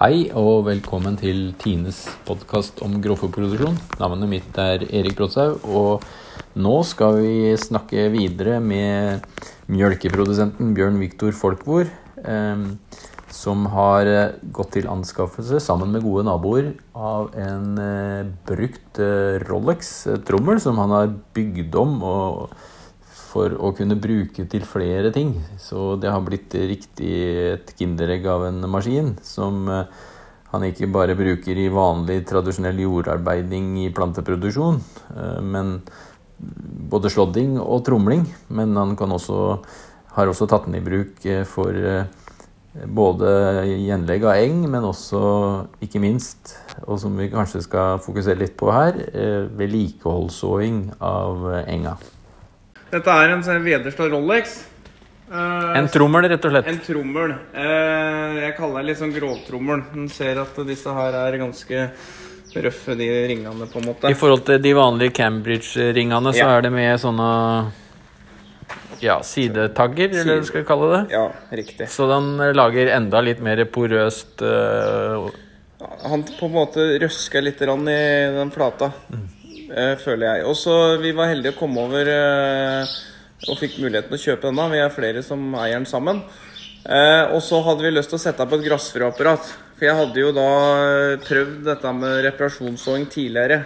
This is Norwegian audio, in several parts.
Hei og velkommen til Tines podkast om grovfòrproduksjon. Navnet mitt er Erik Bråtshaug, og nå skal vi snakke videre med mjølkeprodusenten Bjørn Viktor Folkvor, eh, som har eh, gått til anskaffelse sammen med gode naboer av en eh, brukt eh, Rolex-trommel som han har bygd om og for å kunne bruke til flere ting. Så det har blitt riktig et kinderegg av en maskin som eh, han ikke bare bruker i vanlig, tradisjonell jordarbeiding i planteproduksjon, eh, men både slådding og tromling. Men han også, har også tatt den i bruk eh, for både gjenlegg av eng, men også, ikke minst, og som vi kanskje skal fokusere litt på her, vedlikeholdssåing av enga. Dette er en sånn Vederstad Rolex. Uh, en trommel, rett og slett? En trommel. Uh, jeg kaller det litt sånn grovtrommel. En ser at disse her er ganske røffe, de ringene, på en måte. I forhold til de vanlige Cambridge-ringene, så ja. er det med sånne ja, sidetagger, Side. eller skal vi kalle det? Ja, riktig. Så den lager enda litt mer porøst uh... Han på en måte røsker litt i den flata. Mm. Eh, føler jeg. Og så Vi var heldige å komme over eh, og fikk muligheten å kjøpe denne. Vi er flere som eier den sammen. Eh, og så hadde vi lyst til å sette på et gressfrøapparat. For jeg hadde jo da prøvd dette med reparasjonssåing tidligere.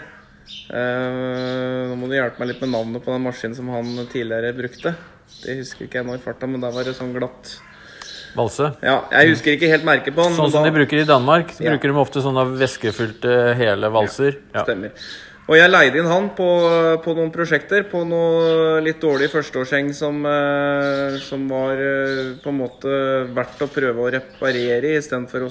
nå må du hjelpe meg litt med navnet på den maskinen som han tidligere brukte. Det husker ikke jeg nå i farta, men der var det sånn glatt Valse? Ja, jeg husker ikke helt merket på den. Sånn som da... de bruker i Danmark. Så ja. bruker de ofte sånne væskefylte hele valser. Ja, stemmer. Og jeg leide inn han på, på, noen prosjekter, på noe litt dårlig førsteårsheng som, eh, som var eh, på en måte verdt å prøve å reparere istedenfor å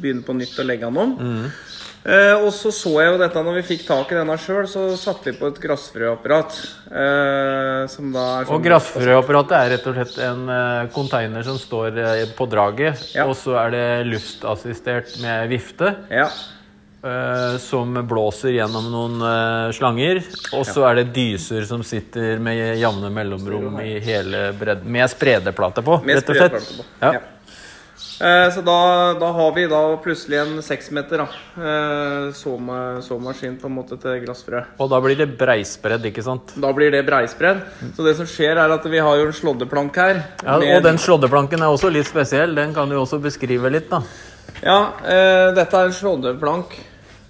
begynne på nytt og legge han om. Mm. Eh, og så så jeg jo dette når vi fikk tak i denne sjøl, så satte vi på et grassfrøapparat. Eh, som da er sånn Og grassfrøapparatet er rett og slett en konteiner som står på draget, ja. og så er det luftassistert med vifte. Ja. Uh, som blåser gjennom noen uh, slanger. Og så er det dyser som sitter med jevne mellomrom i hele bredden. Med spredeplate på, med rett og slett. På. Ja. Ja. Uh, så da, da, har vi da plutselig en seksmeter såmaskin på en måte til glassfrø. Og da blir det breispredd, ikke sant? Da blir det breispredd. Så det som skjer, er at vi har jo en slåddeplank her. Ja, og den slåddeplanken er også litt spesiell. Den kan du også beskrive litt, da. Ja, dette er en slåddeplank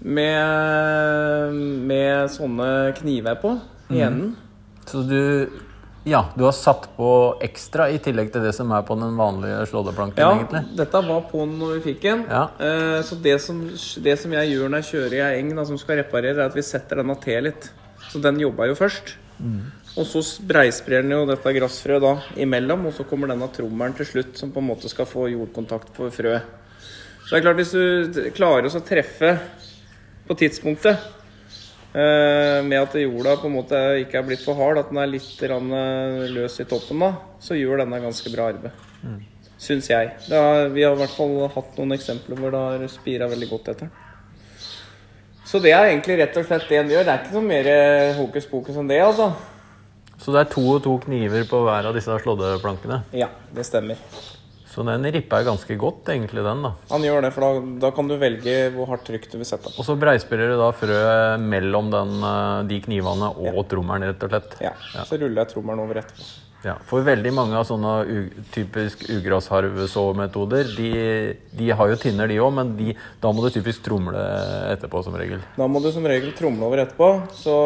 med, med sånne kniver på i mhm. enden. Mm. Så du ja, du har satt på ekstra i tillegg til det som er på den vanlige slåddeplanken? Ja, egentlig. dette var på den når vi fikk den. Ja. Eh, så det som, det som, jeg gjør når jeg kjører i ei eng da, som skal reparere, er at vi setter denne til litt. Så den jobba jo først. Mm. Og så breisprer den jo dette gressfrøet da imellom, og så kommer denne trommelen til slutt, som på en måte skal få jordkontakt på frøet. Så det er klart, hvis du klarer å treffe på tidspunktet. Uh, med at jorda på en måte ikke er blitt for hard, at den er litt eh, løs i toppen, da, så gjør denne ganske bra arbeid. Mm. Syns jeg. Har, vi har i hvert fall hatt noen eksempler hvor det har spira veldig godt etter. Så det er egentlig rett og slett det en gjør. Det er ikke noe mer eh, hokus pokus enn det, altså. Så det er to og to kniver på hver av disse slåddeplankene? Ja, det stemmer. Så den ripper ganske godt, egentlig, den, da. Han gjør det, for da, da kan du velge hvor hardt trykk du vil sette. Og så breispiller du da frø mellom den, eh, de knivene og ja. trommelen, rett og slett. Ja. ja. Så ruller jeg trommelen over etterpå. Ja, For veldig mange av sånne typisk ugrasharvesåmetoder, de, de har jo tinner, de òg, men de, da må du typisk tromle etterpå, som regel. Da må du som regel tromle over etterpå, så,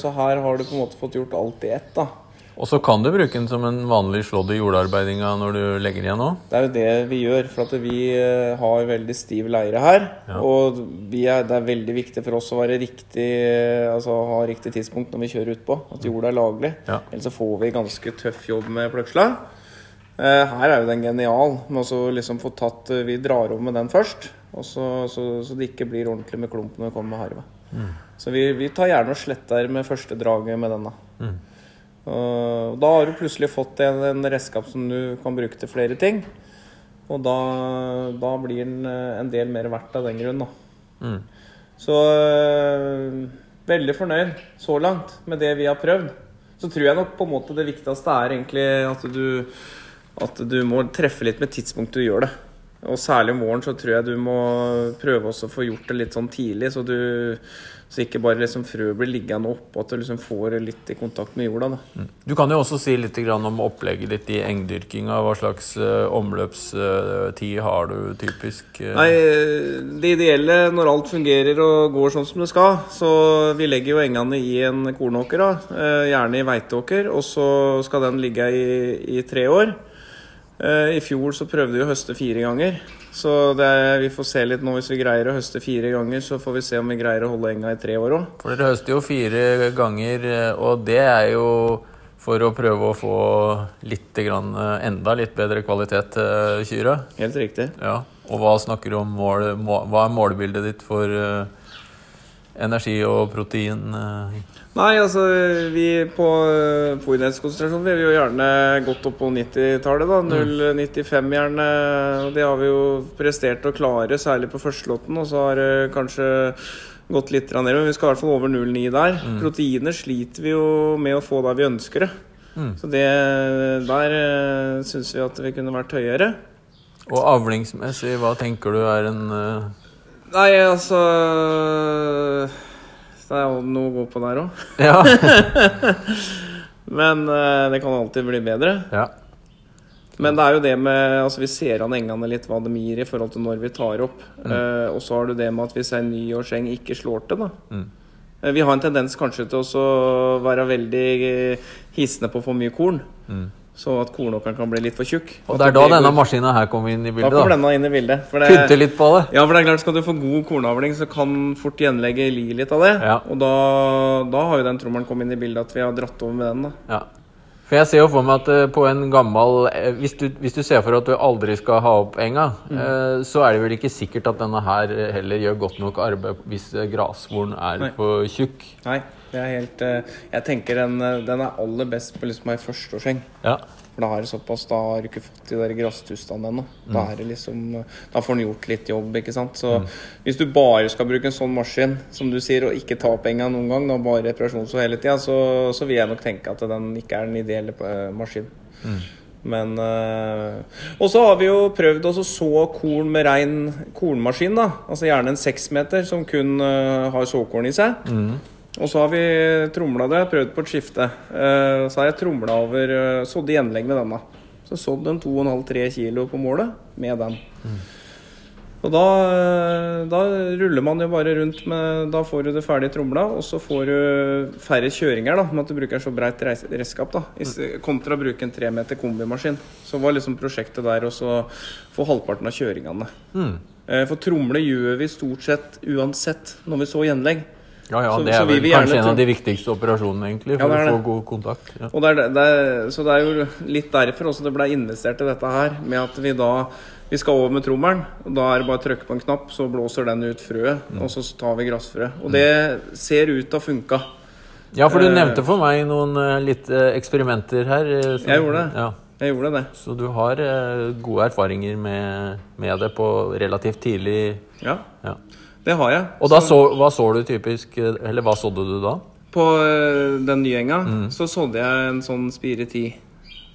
så her har du på en måte fått gjort alt i ett, da. Og så kan du bruke den som en vanlig slådd i jordarbeidinga når du legger igjen òg? Det er jo det vi gjør, for at vi eh, har veldig stiv leire her. Ja. Og er, det er veldig viktig for oss å være riktig, altså ha riktig tidspunkt når vi kjører utpå. At jorda er laglig. Ja. Ellers så får vi ganske tøff jobb med pløksla. Eh, her er jo den genial. med å liksom få tatt, Vi drar over med den først. Så, så, så, det ikke blir ordentlig med klump når vi kommer med harva. Mm. Så vi, vi, tar gjerne og sletter med første draget med denne. Mm. Og da har du plutselig fått en, en redskap som du kan bruke til flere ting. Og da, da blir den eh, en del mer verdt av den grunn. Mm. Så øh, veldig fornøyd så langt med det vi har prøvd. Så tror jeg nok på en måte det viktigste er egentlig at du, at du må treffe litt med tidspunktet du gjør det. Og særlig om våren så tror jeg du må prøve også å få gjort det litt sånn tidlig, så du så ikke bare liksom frø blir liggende oppe, at du liksom får litt i kontakt med jorda. Da. Du kan jo også si litt om opplegget ditt i engdyrkinga. Hva slags uh, omløpstid har du typisk? Uh? Nei, Det ideelle når alt fungerer og går sånn som det skal, så vi legger jo engene i en kornåker, da, gjerne i veiteåker, og så skal den ligge i, i tre år. I fjor så prøvde vi å høste fire ganger. Så er, vi får se litt nå. Hvis vi greier å høste fire ganger, så får vi se om vi greier å holde enga i tre år òg. For dere høster jo fire ganger, og det er jo for å prøve å få litt grann, enda litt bedre kvalitet til kyrne. Helt riktig. Ja. Og hva snakker du om mål, hva er målbildet ditt for energi og protein? Uh? Nei, altså vi på uh, fôrenhetskonsentrasjon vil vi jo gjerne gått opp på 90-tallet. da, 0,95 mm. gjerne. Det har vi jo prestert å klare, særlig på førstelåten, Og så har det kanskje gått litt ned, men vi skal i hvert fall over 0,9 der. Mm. Proteiner sliter vi jo med å få der vi ønsker det. Mm. Så det, der uh, syns vi at vi kunne vært høyere. Og avlingsmessig, hva tenker du er en. Nei, altså det er jo noe å gå på der òg. Ja. Men uh, det kan alltid bli bedre. Ja. Men det er jo det med Altså vi ser an engene litt hva de gir i forhold til når vi tar opp. Mm. Uh, og så har du det med at hvis en nyårseng ikke slår til, da. Mm. Uh, vi har en tendens kanskje til å være veldig hissende på for mye korn. Mm. Så at kornåkeren kan bli litt for tjukk. Og det er da denne maskina her kommer inn i bildet? Da kommer denne inn i bildet. Det, Kutte litt på det? Ja, for det er klart skal du få god kornavling, så kan fort gjenlegget li litt av det. Ja. Og da, da, har jo den trommelen kommet inn i bildet, at vi har dratt over med den. da. Ja. For jeg ser jo for meg at uh, på en gammel uh, hvis, du, hvis, du, ser for at du aldri skal ha opp enga, mm. uh, så er det vel ikke sikkert at denne her heller gjør godt nok arbeid hvis grasvoren er Nei. for tjukk? Nei. Helt, jeg tenker den, den er aller best på liksom ei førsteårsseng. Ja. For da det såpass, da har du ikke fått de der grasstustene ennå. Mm. Da, er det liksom, da får den gjort litt jobb. ikke sant? Så mm. hvis du bare skal bruke en sånn maskin, som du sier, og ikke ta penger noen gang, da bare reparasjon så hele tida, så, så, vil jeg nok tenke at den ikke er den ideelle maskinen. Mm. Men øh, Og så har vi jo prøvd å så korn med rein kornmaskin. da Altså gjerne en seksmeter som kun øh, har såkorn i seg. Mm. Og så har vi tromla det, prøvd på et skifte. Eh, så har jeg tromla over sådd i gjenlegg med denne. Så sådd en 2,5-3 kilo på målet med den. Mm. Og da, eh, da, ruller man jo bare rundt med Da får du det ferdig tromla, og så får du færre kjøringer da, med at du bruker så breit redskap. da, Kontra å bruke en tre meter kombimaskin. Så var liksom prosjektet der å få halvparten av kjøringene. Mm. For tromle gjør vi stort sett uansett når vi så gjenlegg. Ja, ja, så, det er vel kanskje en av de viktigste operasjonene egentlig, for ja, å få god kontakt. Ja. Det er, det er, så det er jo litt derfor også det ble investert i dette her, med at vi da vi skal over med trommelen. og Da er det bare å trykke på en knapp, så blåser den ut frøet. Mm. Og så tar vi gressfrø. Og mm. det ser ut til å funke. Ja, for du eh, nevnte for meg noen uh, litt uh, eksperimenter her. Som, jeg gjorde det. Ja. Jeg gjorde det. Så du har gode erfaringer med, med, det på relativt tidlig Ja. ja. Det har jeg. Og da så, hva så du typisk Eller hva sådde du da? På uh, den nye enga mm. så sådde jeg en sånn spire ti.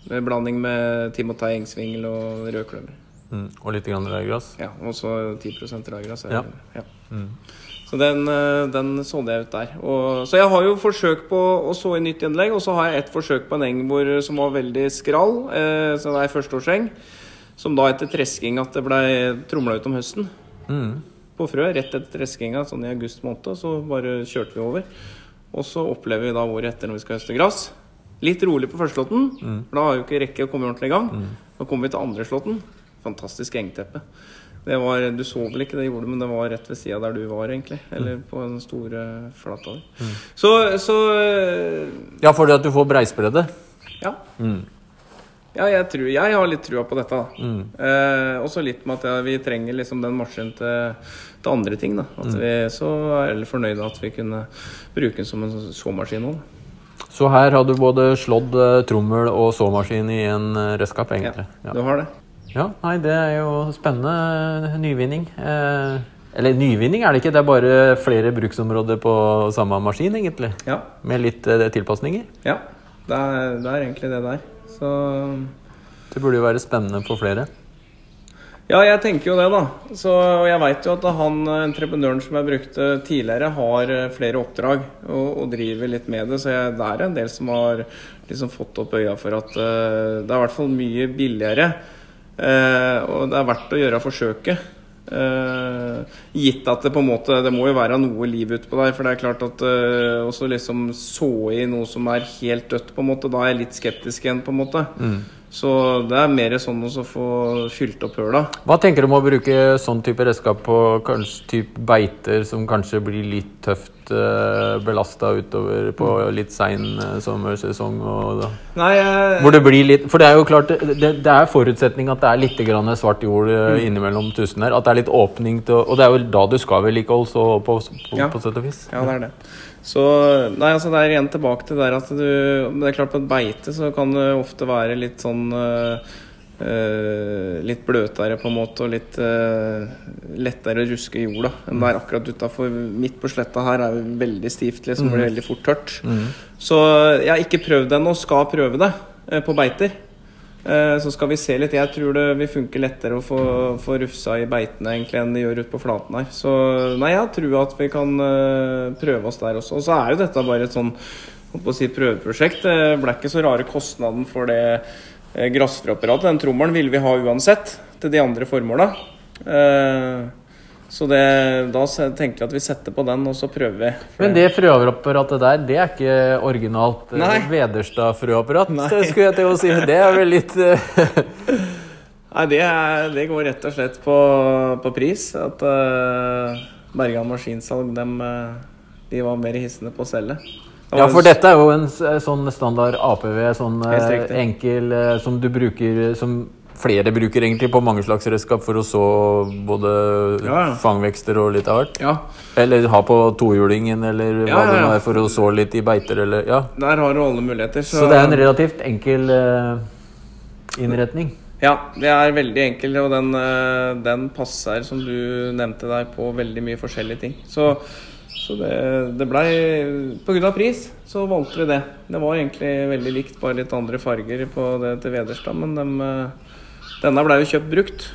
Med blanding med timotei, engsvingel og rødkløver. Mm. Og litt grann rødgras? Ja, og så 10 rødgras. Ja. ja. Mm. Så den, eh, den sådde jeg ut der. Og, så jeg har jo forsøk på å så i nytt innlegg, og så har jeg ett forsøk på en eng hvor, som var veldig skral. Eh, så det er førsteårseng. Som da etter tresking at det ble tromla ut om høsten. Mm på frø rett etter treskinga, sånn i august måned. Så bare kjørte vi over. Og så opplever vi da året etter når vi skal høste gress. Litt rolig på førsteslåtten, mm. for da har jo ikke rekke å komme ordentlig i gang. Mm. Da kommer vi til andre slåtten. Fantastisk engteppe. Det var, du så vel ikke det gjorde, men det var rett ved sida der du var, egentlig. Eller mm. på den store flata di. Mm. Så, så, Ja, fordi at du får breisbredde? Ja. Mm. Ja, jeg, tror, jeg, har litt trua på dette. Mm. Eh, også litt med at ja, vi trenger liksom den maskinen til, til, andre ting. Da. At mm. vi så er veldig fornøyde at vi kunne bruke den som en såmaskin òg. Så her har du både slått uh, trommel og såmaskin i en uh, redskap, egentlig? Ja, du har det. Ja, nei, det er jo spennende nyvinning. Eh, eller nyvinning er det ikke, det er bare flere bruksområder på samme maskin, egentlig. Ja. Med litt eh, tilpasninger. Ja, det er, det er egentlig det der. Så Det burde jo være spennende for flere? Ja, jeg tenker jo det, da. Så, jeg veit jo at han entreprenøren som jeg brukte tidligere, har eh, flere oppdrag og, og driver litt med det. Så jeg, det er en del som har liksom fått opp øya for at uh, det er i hvert fall mye billigere. Uh, og det er verdt å gjøre forsøket. Uh, gitt at det på en måte Det må jo være noe liv utpå der. For det er klart at uh, også liksom så i noe som er helt dødt, på en måte, da er jeg litt skeptisk igjen, på en måte. Mm. Så det er mer sånn å få fylt opp høla. Hva tenker du om å bruke sånn type redskap på kanskje type beiter som kanskje blir litt tøft eh, belasta utover på litt sein uh, sommersesong? Og Nei, jeg... Hvor det blir litt For det er jo klart det, det er forutsetning at det er litt grann svart jord uh, innimellom tusen her. At det er litt åpning til Og det er jo da du skal vedlikeholde, så på, på, ja. på sett og vis. Ja, det er det. Så nei, altså det er igjen tilbake til der at du Det er klart på et beite så kan det ofte være litt sånn uh, litt bløtere på en måte og litt uh, lettere å ruske i jorda enn det er akkurat utafor. Midt på sletta her er det veldig stivt, liksom. Mm. Blir veldig fort tørt. Mm. Så jeg har ikke prøvd det ennå, skal prøve det på beiter. Eh, så skal vi se litt. Jeg tror det vil funke lettere å få, få rufsa i beitene egentlig enn det gjør ute på flaten her. Så nei, jeg tror at vi kan eh, prøve oss der også. Og så er jo dette bare et sånn på å si, prøveprosjekt. Det ble ikke så rare kostnaden for det grassfrøapparatet. Den trommelen ville vi ha uansett til de andre formåla. Så det, da tenker jeg at vi setter på den, og så prøver vi. Men det frøapparatet der, det er ikke originalt eh, Vederstad-frøapparat? skulle jeg til å si. Det er vel litt eh, Nei, det, er, det, går rett og slett på, på pris. At uh, Bergan Maskinsalg, dem, de var mer hissende på å selge. Ja, for dette er jo en sånn standard APV, sånn enkel som du bruker som flere bruker egentlig på mange slags redskap for å så både ja, ja. fangvekster og litt av hvert. Ja. Eller ha på tohjulingen, eller hva det er, for å så litt i beiter, eller ja. Der har du alle muligheter. Så, så det er en relativt enkel uh, innretning? Ja, det er veldig enkel, og den, uh, den, passer, som du nevnte der, på veldig mye forskjellige ting. Så, så det, det blei Pga. pris så valgte vi det. Det var egentlig veldig likt, bare litt andre farger på det til Vederstad, men de uh, denne ble jo kjøpt brukt.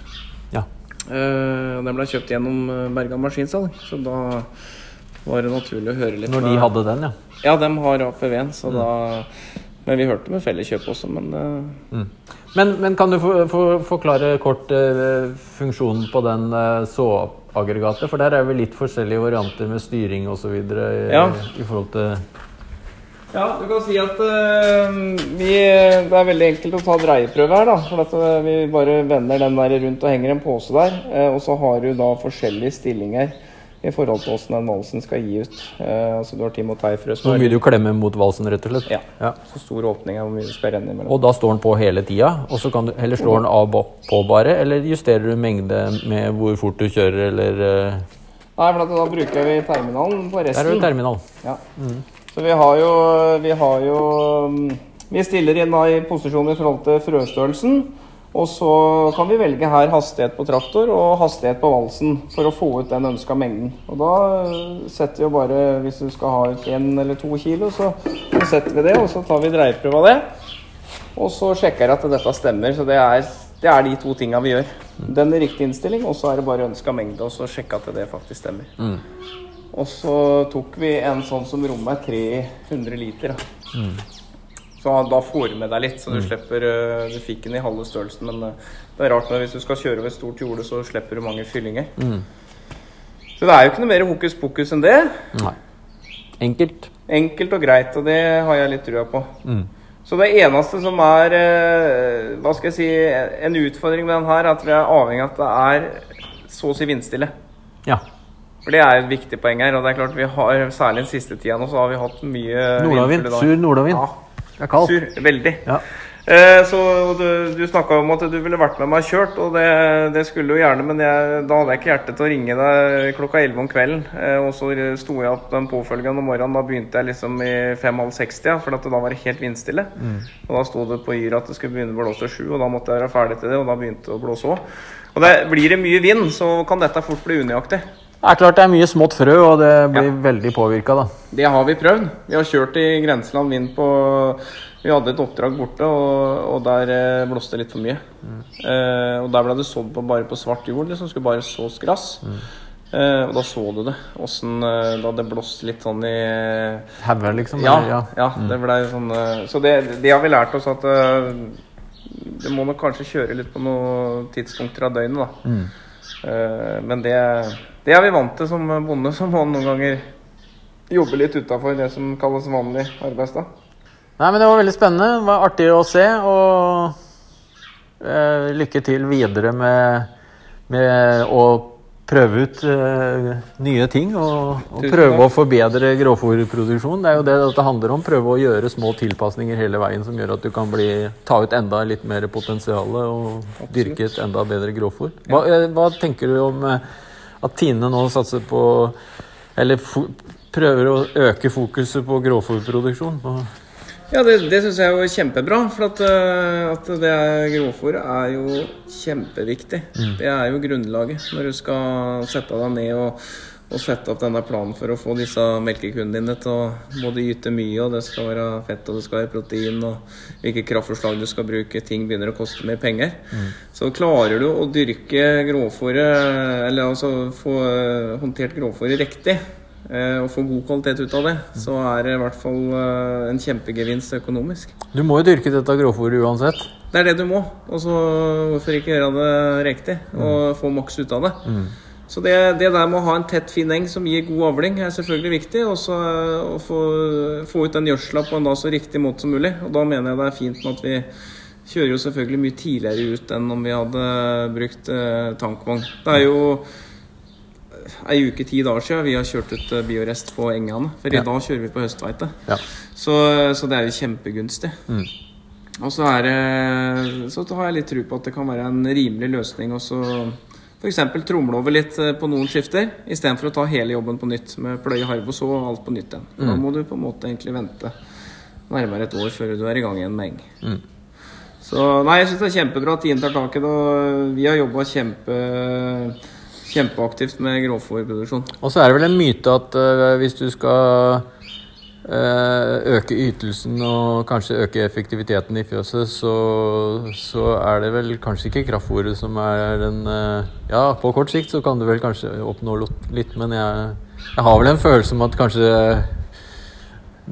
Ja. Uh, den ble kjøpt gjennom eh, Bergan Maskinsalg, så da var det naturlig å høre litt Når de med, hadde den, ja? Ja, de har APV-en, så mm. da Men vi hørte med felleskjøp også, men uh, mm. men, men, kan du for, for, forklare kort uh, funksjonen på den uh, såaggregatet? For der er vel litt forskjellige varianter med styring osv. I, ja. i forhold til ja, du kan si at uh, vi, det er veldig enkelt å ta dreieprøve her. da, for at uh, Vi bare vender den der rundt og henger en pose der. Uh, og så har du da forskjellige stillinger i forhold til hvordan den valsen skal gi ut. altså Du har Tim og Teifrø Hvor mye du klemmer mot valsen, rett og slett? Ja. ja. Så stor åpning er hvor mye du skal renne imellom. Og da står den på hele tida? Og så kan du heller slå den av på bare, eller justerer du mengde med hvor fort du kjører, eller Nei, for da bruker vi terminalen på resten. Der er det terminal. Ja. Mm. Så vi har jo Vi, har jo, vi stiller inn i posisjon i forhold til frøstørrelsen. Og så kan vi velge her hastighet på traktor og hastighet på valsen for å få ut den ønska mengden. Og da setter vi bare Hvis du skal ha ut én eller to kilo, så, setter vi det, og så tar vi dreieprøve av det. Og så sjekker jeg at dette stemmer. Så det er, det er de to tinga vi gjør. Den er riktig innstilling, og så er det bare ønska mengde, og så sjekke at det faktisk stemmer. Mm. Og så tok vi en sånn som rommer 300 liter. Mm. Så da får du med deg litt, så du mm. slipper eh, Du fikk den i halve størrelsen, men eh, det er rart når hvis du skal kjøre et stort jorde, så slipper du mange fyllinger. Mm. Så det er jo ikke noe mer hokus pokus enn det. Nei. Enkelt. Enkelt og greit, og det har jeg litt trua på. Mm. Så det eneste som er eh, hva skal jeg si, en utfordring med den her, er at vi er avhengig av at det er så å si vindstille. Ja. For Det er et viktig poeng her. og det er klart vi har, Særlig den siste tida nå så har vi hatt mye Nordavind. Sur nordavind. Ja. Det er kaldt. Sur, veldig. Ja. Eh, så Du, du snakka om at du ville vært med meg kjørt, og det, det skulle jo gjerne, men jeg, da hadde jeg ikke hjerte til å ringe deg klokka 11 om kvelden. Eh, og så sto jeg opp den påfølgende morgenen. Da begynte jeg liksom i fem-halv seks-tida, for da var det helt vindstille. Mm. Og Da sto det på Yr at det skulle begynne å blåse sju, og da måtte jeg være ferdig til det, og da begynte det å blåse òg. Og det, Blir det mye vind, så kan dette fort bli unøyaktig. Det er klart det er mye smått frø, og det blir ja. veldig påvirka, da. Det har vi prøvd. Vi har kjørt i grenseland vind på Vi hadde et oppdrag borte, og, og der eh, blåste det litt for mye. Mm. Eh, og der ble det sådd på, bare på svart jord. Liksom skulle bare sås gress. Mm. Eh, og da så du det. Åssen eh, Da det blåste litt sånn i Hauger, liksom? Ja. ja, ja mm. det ble sånn Så det, det, har vi lært oss at det må nok kanskje kjøre litt på noen tidspunkter av døgnet, da. Mm. Men det, det er vi vant til som bonde, som må noen ganger jobbe litt utafor det som kalles vanlig arbeidsdag. Nei, men Det var veldig spennende. Det var artig å se. Og eh, lykke til videre med, med å prøve ut eh, nye ting. Og, og prøve å forbedre grovfòrproduksjonen. Det er jo det dette handler om. Prøve å gjøre små tilpasninger hele veien som gjør at du kan bli, ta ut enda litt mer potensial og Absolutt. dyrke et enda bedre grovfòr. Hva, eh, hva, tenker du om eh, at Tine nå satser på Eller prøver å øke fokuset på grovfòrproduksjon? Ja, det, det syns jeg er jo kjempebra. For at, eh, at det grovfòret er jo kjempeviktig. Mm. Det er jo grunnlaget når du skal sette deg ned og, og sette opp denne planen for å få disse melkekundene dine til å både gyte mye, og det skal være fett og det skal være protein, og hvilke kraftforslag du skal bruke. Ting begynner å koste mer penger. Mm. Så klarer du å dyrke grovfòret, eller altså få eh, håndtert grovfòret riktig, Eh, og få god kvalitet ut av det, så er det i hvert fall eh, en kjempegevinst økonomisk. Du må jo dyrke dette grovfòret uansett? Det er det du må. Og så hvorfor ikke gjøre det riktig og mm. få maks ut av det. Mm. Så det, det, der med å ha en tett, fin eng som gir god avling, er selvfølgelig viktig. Og så å få, få, ut den gjødsla på en da så riktig måte som mulig. Og da mener jeg det er fint med at vi kjører jo selvfølgelig mye tidligere ut enn om vi hadde brukt eh, tankvogn. Det er jo ei uke, ti dager siden vi har kjørt ut eh, biorest på Engene. For ja. i dag kjører vi på høstveite. Ja. Så, så, det er jo kjempegunstig. Mm. Og så, er så har jeg litt tro på at det kan være en rimelig løsning. Og så f.eks. tromle over litt eh, på noen skifter, istedenfor å ta hele jobben på nytt med pløye, harv og så og alt på nytt igjen. Mm. Da må du på en måte egentlig vente nærmere et år før du er i gang igjen med eng. Mm. Så nei, jeg syns det er kjempebra at Tine tar tak i det. Og vi har jobba kjempe kjempeaktivt med grovfòrproduksjon. Og så er det vel en myte at uh, hvis du skal øke ytelsen og kanskje øke effektiviteten i fjøset, så, så er det vel kanskje ikke kraftfôret som er den uh, Ja, på kort sikt så kan du vel kanskje oppnå litt, men jeg, jeg har vel en følelse om at kanskje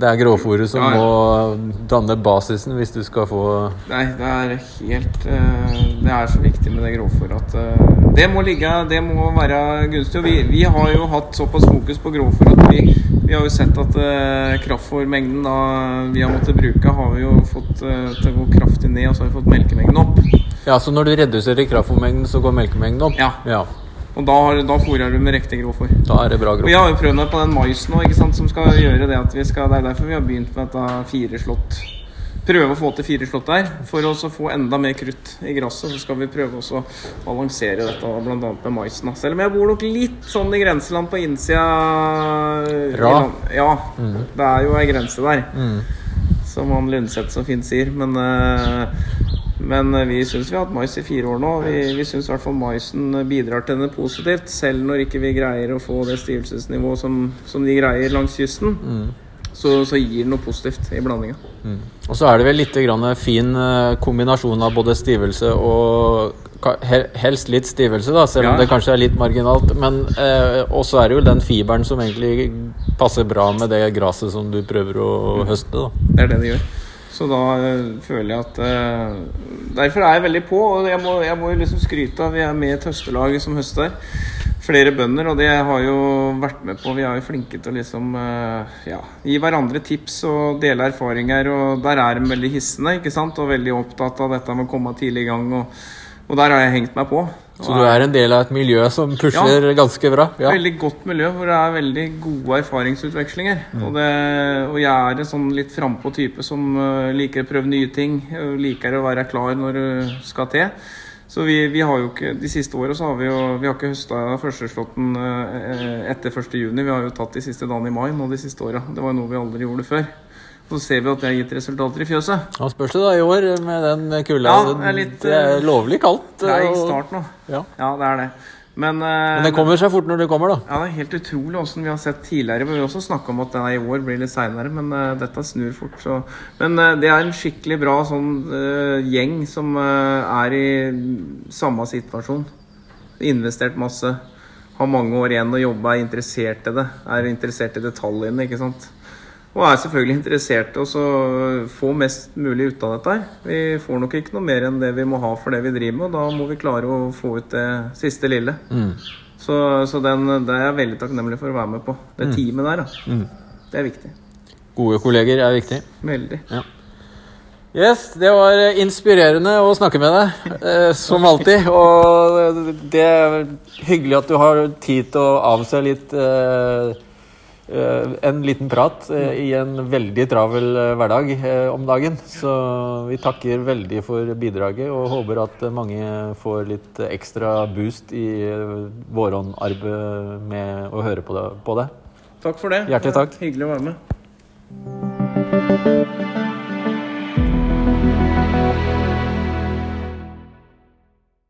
det er grovfòret som ja, ja. må danne basisen hvis du skal få Nei, det er helt Det er så viktig med det grovfòret at det må ligge, det må være gunstig. Og vi, vi har jo hatt såpass fokus på grovfòr at vi, vi, har jo sett at kraftfôrmengden da vi har måttet bruke, har vi jo fått til å gå kraftig ned, og så har vi fått melkemengden opp. Ja, Så når du reduserer kraftfòrmengden, så går melkemengden opp? Ja. ja. Og da, da fôrer du med riktig grovfôr. Da er det bra grovfôr. Vi har jo prøvd på den maisen òg, som skal gjøre det at vi skal Det er derfor vi har begynt med dette fireslått prøve å få til fire slått der. For å få enda mer krutt i gresset, så skal vi prøve å balansere dette bl.a. med maisen. Selv om jeg bor nok litt sånn i grenseland på innsida. Ra. Ja, mm. det er jo ei grense der. Mm. Som han Lundseth så fint sier. Men, uh, men vi syns vi har hatt mais i fire år nå. Vi, vi syns i hvert fall maisen bidrar til det positivt, selv når ikke vi greier å få det stivelsesnivået som, som de greier langs kysten. Mm så, så gir det noe positivt i blandinga. Mm. Og så er det vel litt fin eh, kombinasjon av både stivelse og Helst litt stivelse, da, selv om det kanskje er litt marginalt. Men eh, også er det jo den fiberen som egentlig passer bra med det gresset som du prøver å mm. høste. Da. Det er det det gjør. Så da uh, føler jeg at uh, Derfor er jeg veldig på, og jeg må, jeg må liksom skryte av Vi er med i et høstelag som høster flere bønder, og det har jo vært med på. Vi er jo flinke til å liksom eh, ja, gi hverandre tips og dele erfaringer. Og der er de veldig hissende ikke sant? og veldig opptatt av dette med å komme tidlig i gang. Og, og der har jeg hengt meg på. Så du er en del av et miljø som pusher ja, ganske bra? Ja, veldig godt miljø hvor det er veldig gode erfaringsutvekslinger. Mm. Og, det, og, jeg er en sånn litt frampå type som uh, liker å prøve nye ting. Liker å være klar når du skal til. Så vi, vi, har jo ikke De siste åra så har vi jo Vi har ikke høsta førsteslåtten eh, etter 1.6. Vi har jo tatt de siste dagene i mai nå de siste åra. Det var noe vi aldri gjorde før. Så ser vi at det har gitt resultater i fjøset. Ja, spørs det da i år med den kulda. Ja, det, er litt, det er lovlig kaldt. Treig start nå. Ja. ja, det er det. Men, men, det kommer seg fort når det kommer, da. Ja, Det er helt utrolig åssen vi har sett tidligere. Men vi har også snakka om at denne i år blir litt seinere, men uh, dette snur fort. Så. Men uh, det er en skikkelig bra sånn uh, gjeng som er i samme situasjon. Investert masse. Har mange år igjen å jobbe, er interessert i det. Er interessert i detaljene, ikke sant. Og er selvfølgelig interessert i å få mest mulig ut av dette. her. Vi får nok ikke noe mer enn det vi må ha for det vi driver med, og da må vi klare å få ut det siste lille. Mm. Så, så den, det er jeg veldig takknemlig for å være med på. Det mm. teamet der, da. Mm. Det er viktig. Gode kolleger er viktig. Veldig. Ja. Yes, det var inspirerende å snakke med deg, eh, som alltid. Og det er hyggelig at du har tid til å avse litt eh, Eh, en liten prat eh, i en veldig travel eh, hverdag om dagen. Så vi takker veldig for bidraget og håper at mange får litt ekstra boost i våronarbeidet med å høre på det, på det. Takk for det. Hjertelig takk. Hyggelig å være med.